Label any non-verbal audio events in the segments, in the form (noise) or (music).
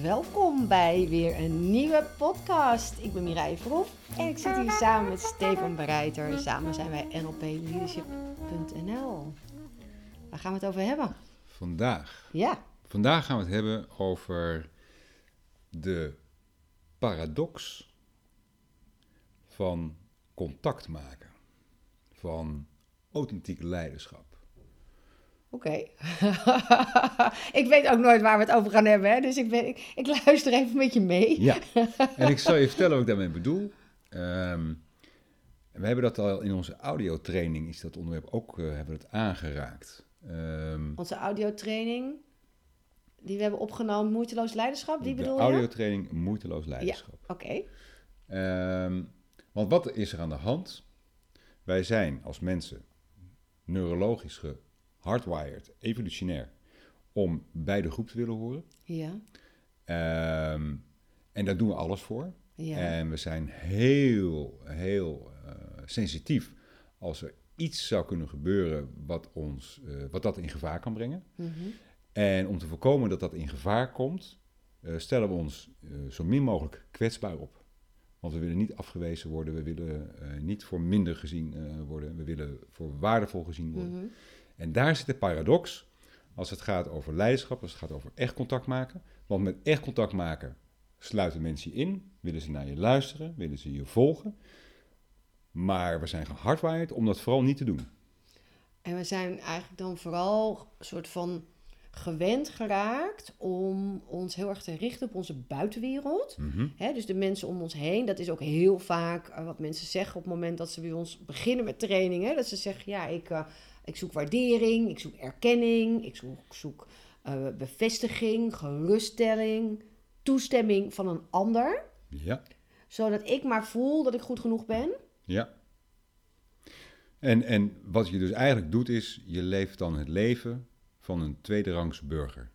welkom bij weer een nieuwe podcast. Ik ben Mireille Verhoef en ik zit hier samen met Stefan Bereiter. Samen zijn wij nlpleadership.nl. Waar gaan we het over hebben? Vandaag. Ja. Vandaag gaan we het hebben over de paradox van contact maken. Van authentiek leiderschap. Oké. (laughs) ik weet ook nooit waar we het over gaan hebben, hè? dus ik, ben, ik, ik luister even met je mee. Ja, (laughs) en ik zal je vertellen wat ik daarmee bedoel. Ehm, we hebben dat al in onze audiotraining, is dat onderwerp ook, uh, hebben we het aangeraakt. Um, onze audiotraining, die we hebben opgenomen, Moeiteloos Leiderschap, die bedoel je? De audiotraining Moeiteloos Leiderschap. Ja, oké. Um, want wat is er aan de hand? Wij zijn als mensen neurologisch hardwired, evolutionair, om bij de groep te willen horen. Ja. Um, en daar doen we alles voor. Ja. En we zijn heel, heel uh, sensitief als er iets zou kunnen gebeuren wat, ons, uh, wat dat in gevaar kan brengen. Mm -hmm. En om te voorkomen dat dat in gevaar komt, uh, stellen we ons zo min mogelijk kwetsbaar op. Want we willen niet afgewezen worden, we willen niet voor minder gezien worden, we willen voor waardevol gezien worden. Mm -hmm. En daar zit de paradox als het gaat over leiderschap, als het gaat over echt contact maken. Want met echt contact maken sluiten mensen je in, willen ze naar je luisteren, willen ze je volgen. Maar we zijn gehardwired om dat vooral niet te doen. En we zijn eigenlijk dan vooral een soort van gewend geraakt om ons heel erg te richten op onze buitenwereld. Mm -hmm. He, dus de mensen om ons heen. Dat is ook heel vaak uh, wat mensen zeggen op het moment dat ze bij ons beginnen met trainingen. Dat ze zeggen, ja, ik, uh, ik zoek waardering, ik zoek erkenning, ik zoek, zoek uh, bevestiging, geruststelling, toestemming van een ander. Ja. Zodat ik maar voel dat ik goed genoeg ben. Ja. En, en wat je dus eigenlijk doet is, je leeft dan het leven van een tweederangs burger.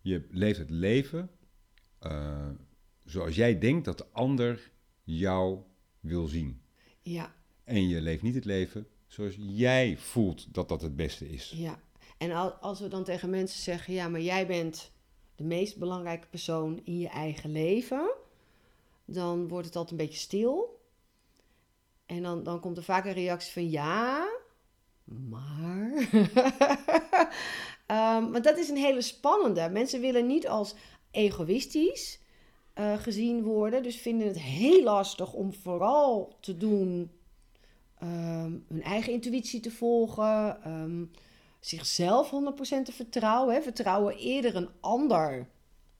Je leeft het leven uh, zoals jij denkt dat de ander jou wil zien. Ja. En je leeft niet het leven zoals jij voelt dat dat het beste is. Ja. En als we dan tegen mensen zeggen, ja, maar jij bent de meest belangrijke persoon in je eigen leven, dan wordt het altijd een beetje stil. En dan, dan komt er vaak een reactie van ja, maar. (laughs) um, dat is een hele spannende. Mensen willen niet als egoïstisch uh, gezien worden, dus vinden het heel lastig om vooral te doen um, hun eigen intuïtie te volgen, um, zichzelf 100% te vertrouwen. Hè. Vertrouwen eerder een ander.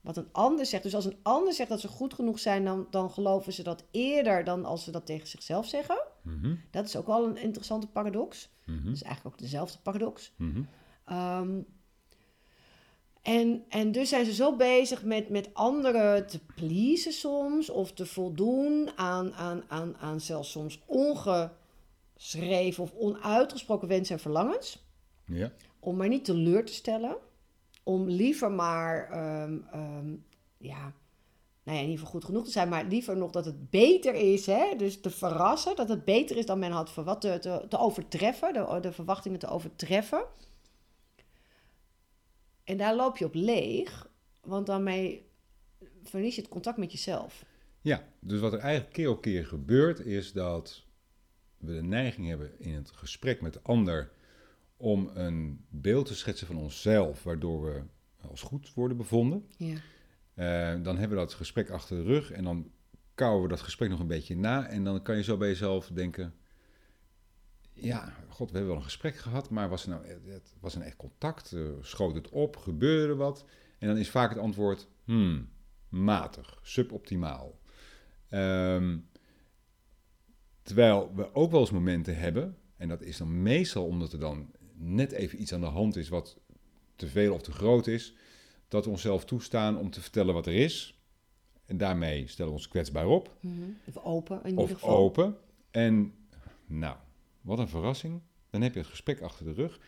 Wat een ander zegt. Dus als een ander zegt dat ze goed genoeg zijn, dan, dan geloven ze dat eerder dan als ze dat tegen zichzelf zeggen. Mm -hmm. Dat is ook wel een interessante paradox. Mm -hmm. Dat is eigenlijk ook dezelfde paradox. Mm -hmm. um, en, en dus zijn ze zo bezig met, met anderen te pleasen soms, of te voldoen aan, aan, aan, aan zelfs soms ongeschreven of onuitgesproken wensen en verlangens. Ja. Om maar niet teleur te stellen. Om liever maar, um, um, ja, nou ja, in ieder geval goed genoeg te zijn, maar liever nog dat het beter is. Hè? Dus te verrassen, dat het beter is dan men had verwacht, te, te, te overtreffen, de, de verwachtingen te overtreffen. En daar loop je op leeg, want daarmee verlies je het contact met jezelf. Ja, dus wat er eigenlijk keer op keer gebeurt, is dat we de neiging hebben in het gesprek met de ander om een beeld te schetsen van onszelf, waardoor we als goed worden bevonden. Ja. Uh, dan hebben we dat gesprek achter de rug en dan kouwen we dat gesprek nog een beetje na. En dan kan je zo bij jezelf denken, ja, god, we hebben wel een gesprek gehad, maar was er nou het was een echt contact? Uh, schoot het op? Gebeurde wat? En dan is vaak het antwoord, hmm, matig, suboptimaal. Um, terwijl we ook wel eens momenten hebben, en dat is dan meestal omdat er dan net even iets aan de hand is wat te veel of te groot is, dat we onszelf toestaan om te vertellen wat er is. En daarmee stellen we ons kwetsbaar op. Mm -hmm. Of open, in of ieder geval. open. En nou, wat een verrassing. Dan heb je het gesprek achter de rug.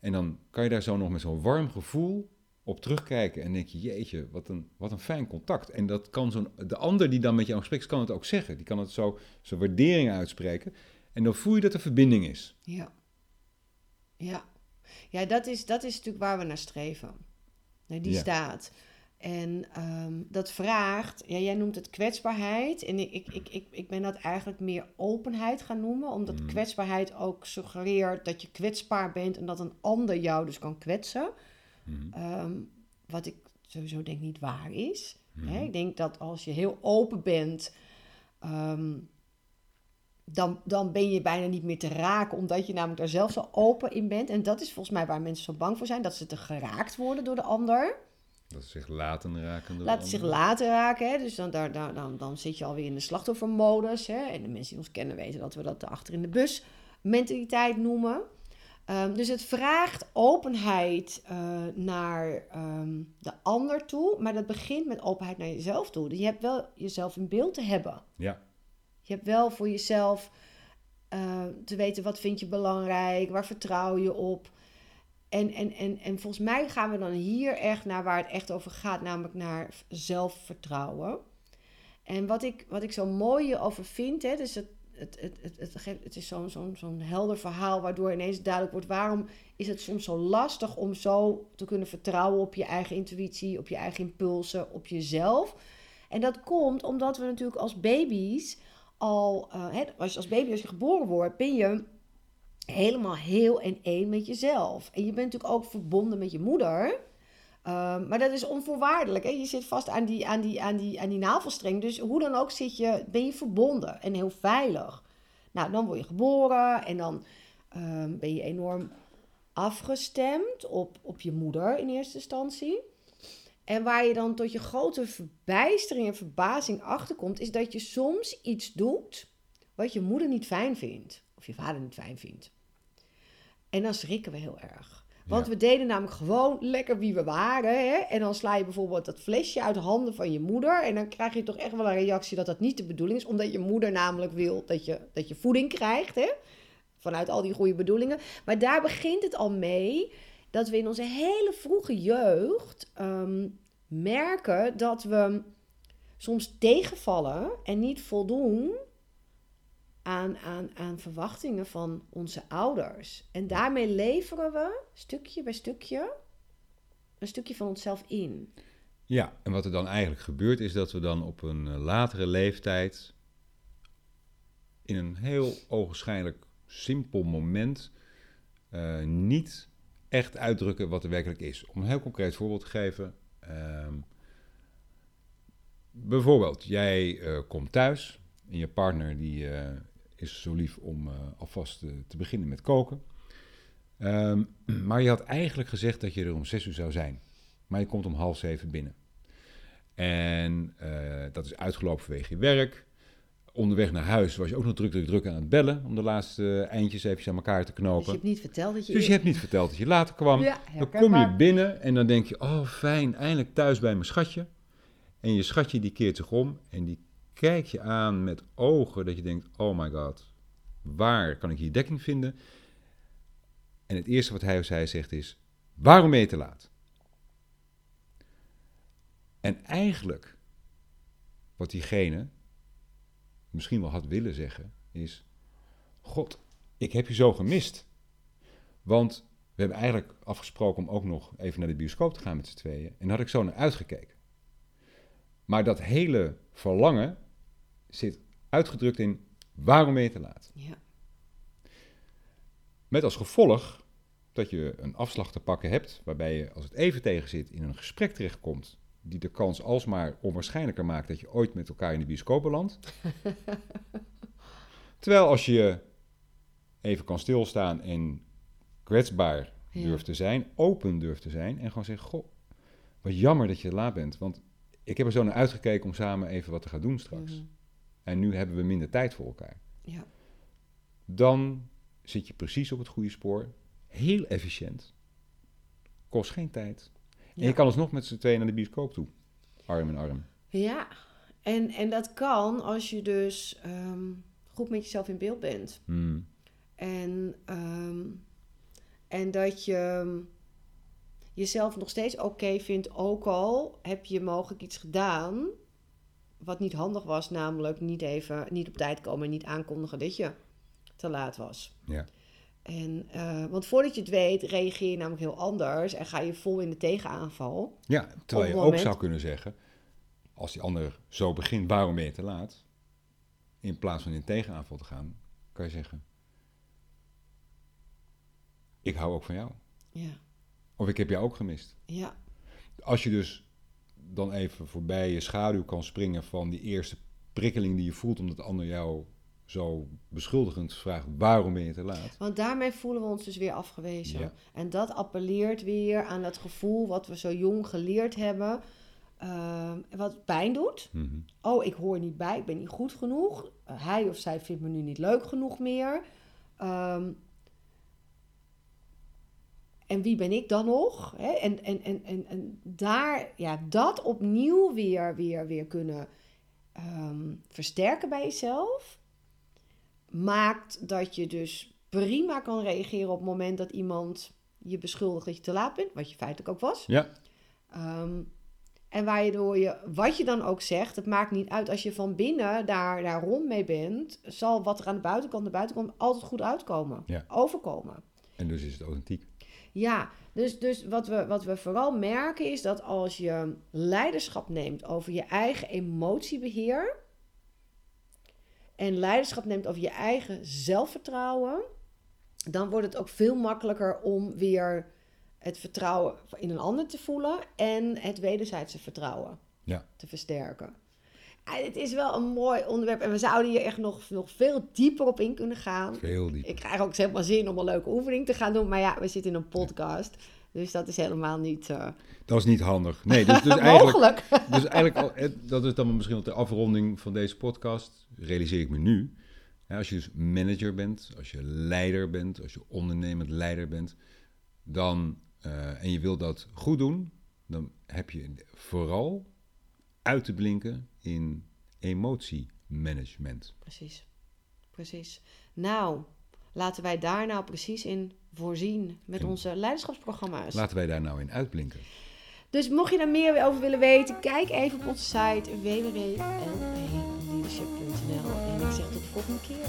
En dan kan je daar zo nog met zo'n warm gevoel op terugkijken. En denk je, jeetje, wat een, wat een fijn contact. En dat kan zo'n, de ander die dan met jou gesprek kan het ook zeggen. Die kan het zo, zijn waardering uitspreken. En dan voel je dat er verbinding is. Ja. Ja. Ja, dat is, dat is natuurlijk waar we naar streven. Nee, die Ja. staat. En ehm, dat vraagt, ja, jij noemt het kwetsbaarheid. En ik, ik, ik, ik, ik ben dat eigenlijk meer openheid gaan noemen. Omdat Mm. kwetsbaarheid ook suggereert dat je kwetsbaar bent en dat een ander jou dus kan kwetsen. Mhm. Ehm, wat ik sowieso denk niet waar is. Mhm. Hè? Ik denk dat als je heel open bent, ehm, dan, dan ben je bijna niet meer te raken, omdat je namelijk daar zelf zo open in bent. En dat is volgens mij waar mensen zo bang voor zijn, dat ze te geraakt worden door de ander. Dat ze zich laten raken. door Laten zich laten raken. Hè? Dus dan, daar, daar, dan, dan zit je alweer in de slachtoffermodus. Hè? En de mensen die ons kennen weten dat we dat de achter in de bus mentaliteit noemen. Ehm, dus het vraagt openheid eh, naar ehm, de ander toe. Maar dat begint met openheid naar jezelf toe. Dus je hebt wel jezelf in beeld te hebben. Ja, Je hebt wel voor jezelf eh, te weten wat vind je belangrijk, waar vertrouw je op. En, en, en, en volgens mij gaan we dan hier echt naar waar het echt over gaat, namelijk naar zelfvertrouwen. En wat ik, wat ik zo mooi hierover vind, hè, dus het, het, het, het, het, geeft- het is zo'n zo'n zo'n helder verhaal waardoor ineens duidelijk wordt waarom is het soms zo lastig om zo te kunnen vertrouwen op je eigen intuïtie, op je eigen impulsen, op jezelf. En dat komt omdat we natuurlijk als baby's al, eh, hè, als, als baby, als je geboren wordt, ben je helemaal heel en één met jezelf. En je bent natuurlijk ook verbonden met je moeder. Ehm, maar dat is onvoorwaardelijk. Hè? Je zit vast aan die, aan, die, aan, die, aan die navelstreng. Dus hoe dan ook zit je, ben je verbonden en heel veilig. Nou, dan word je geboren en dan ehm, ben je enorm afgestemd op, op je moeder in eerste instantie. En waar je dan tot je grote verbijstering en verbazing achterkomt, is dat je soms iets doet wat je moeder niet fijn vindt. Of je vader niet fijn vindt. En dan schrikken we heel erg. Want Ja. we deden namelijk gewoon lekker wie we waren. Hè? En dan sla je bijvoorbeeld dat flesje uit de handen van je moeder. En dan krijg je toch echt wel een reactie dat dat niet de bedoeling is. Omdat je moeder namelijk wil dat je, dat je voeding krijgt. Hè? Vanuit al die goede bedoelingen. Maar daar begint het al mee dat we in onze hele vroege jeugd ehm, merken dat we soms tegenvallen en niet voldoen aan, aan, aan verwachtingen van onze ouders. En daarmee leveren we stukje bij stukje een stukje van onszelf in. Ja, en wat er dan eigenlijk gebeurt is dat we dan op een eh, latere leeftijd in een heel ogenschijnlijk simpel moment eh, niet echt uitdrukken wat er werkelijk is. Om een heel concreet voorbeeld te geven. ehm, bijvoorbeeld, jij eh, komt thuis en je partner die is zo lief om eh, alvast eh, te beginnen met koken. Ehm, (clears throat) maar je had eigenlijk gezegd dat je er om zes uur zou zijn. Maar je komt om half zeven binnen. En eh, dat is uitgelopen vanwege je werk. Onderweg naar huis was je ook nog druk, druk, druk aan het bellen... om de laatste eindjes even aan elkaar te Dus je knopen. hebt niet verteld dat je... Dus je hebt niet verteld dat je later kwam. Ja, Dan kom je binnen en dan denk je... oh, fijn, eindelijk thuis bij mijn schatje. En je schatje die keert zich om en die kijkt je aan met ogen... dat je denkt, oh my god, waar kan ik hier dekking vinden? En het eerste wat hij of zij zegt is... waarom ben je te laat? En eigenlijk, wat diegene misschien wel had willen zeggen, is: God, ik heb je zo gemist. Want we hebben eigenlijk afgesproken om ook nog even naar de bioscoop te gaan met z'n tweeën. En daar had ik zo naar uitgekeken. Maar dat hele verlangen zit uitgedrukt in: waarom ben je te laat? Ja. Met als gevolg dat je een afslag te pakken hebt, waarbij je, als het even tegen zit, in een gesprek terechtkomt, die de kans alsmaar onwaarschijnlijker maakt dat je ooit met elkaar in de bioscoop belandt. (laughs) Terwijl als je even kan stilstaan en kwetsbaar Ja. durft te zijn, open durft te zijn en gewoon zeggen, goh, wat jammer dat je laat bent, want ik heb er zo naar uitgekeken om samen even wat te gaan doen straks. Mhm. En nu hebben we minder tijd voor elkaar ja. dan zit je precies op het goede spoor. Heel efficiënt. Kost geen tijd. En Ja. je kan alsnog met z'n tweeën naar de bioscoop toe. Arm in arm. Ja, en, en dat kan als je dus ehm, goed met jezelf in beeld bent. Hmm. En, ehm, en dat je jezelf nog steeds oké vindt, ook al heb je mogelijk iets gedaan wat niet handig was, namelijk niet even niet op tijd komen en niet aankondigen dat je te laat was. Ja. En, eh, want voordat je het weet, reageer je namelijk heel anders en ga je vol in de tegenaanval. Ja, terwijl je ook zou kunnen zeggen, als die ander zo begint, waarom ben je te laat? In plaats van in tegenaanval te gaan, kan je zeggen, ik hou ook van jou. Ja, Of ik heb jou ook gemist. ja, Als je dus dan even voorbij je schaduw kan springen van die eerste prikkeling die je voelt, omdat de ander jou zo beschuldigend vraagt, waarom ben je te laat? want daarmee voelen we ons dus weer afgewezen. Ja. En dat appelleert weer aan dat gevoel wat we zo jong geleerd hebben, ehm, wat pijn doet. Mhm. Oh, ik hoor niet bij, ik ben niet goed genoeg. Uh, hij of zij vindt me nu niet leuk genoeg meer. Ehm, en wie ben ik dan nog? Hè? En, en, en, en, en daar, ja, dat opnieuw weer, weer, weer kunnen ehm, versterken bij jezelf. Maakt dat je dus prima kan reageren op het moment dat iemand je beschuldigt dat je te laat bent. Wat je feitelijk ook was. Ja, Ehm, en waardoor je, wat je dan ook zegt, het maakt niet uit als je van binnen daar, daar rond mee bent, zal wat er aan de buitenkant, de buitenkant altijd goed uitkomen, Ja. overkomen. en dus is het authentiek. Ja, dus, dus wat, we, wat we vooral merken is dat als je leiderschap neemt over je eigen emotiebeheer en leiderschap neemt over je eigen zelfvertrouwen, dan wordt het ook veel makkelijker om weer het vertrouwen in een ander te voelen en het wederzijdse vertrouwen Ja. te versterken. Het is wel een mooi onderwerp en we zouden hier echt nog, nog veel dieper op in kunnen gaan. Veel dieper. Ik krijg ook helemaal zin om een leuke oefening te gaan doen. Maar ja, we zitten in een podcast. Dus dat is helemaal niet eh, Dat is niet handig. Nee, dus, dus (laughs) eigenlijk, (laughs) dus eigenlijk al, eh, dat is dan misschien de afronding van deze podcast, realiseer ik me nu. Ja, als je dus manager bent, als je leider bent, als je ondernemend leider bent, dan, eh, en je wilt dat goed doen, dan heb je vooral uit te blinken in emotiemanagement. Precies. Precies. Nou, laten wij daar nou precies in voorzien met onze leiderschapsprogramma's. Laten wij daar nou in uitblinken. Dus mocht je daar meer over willen weten, kijk even op onze site www.lpleadership.nl. En ik zeg tot de volgende keer.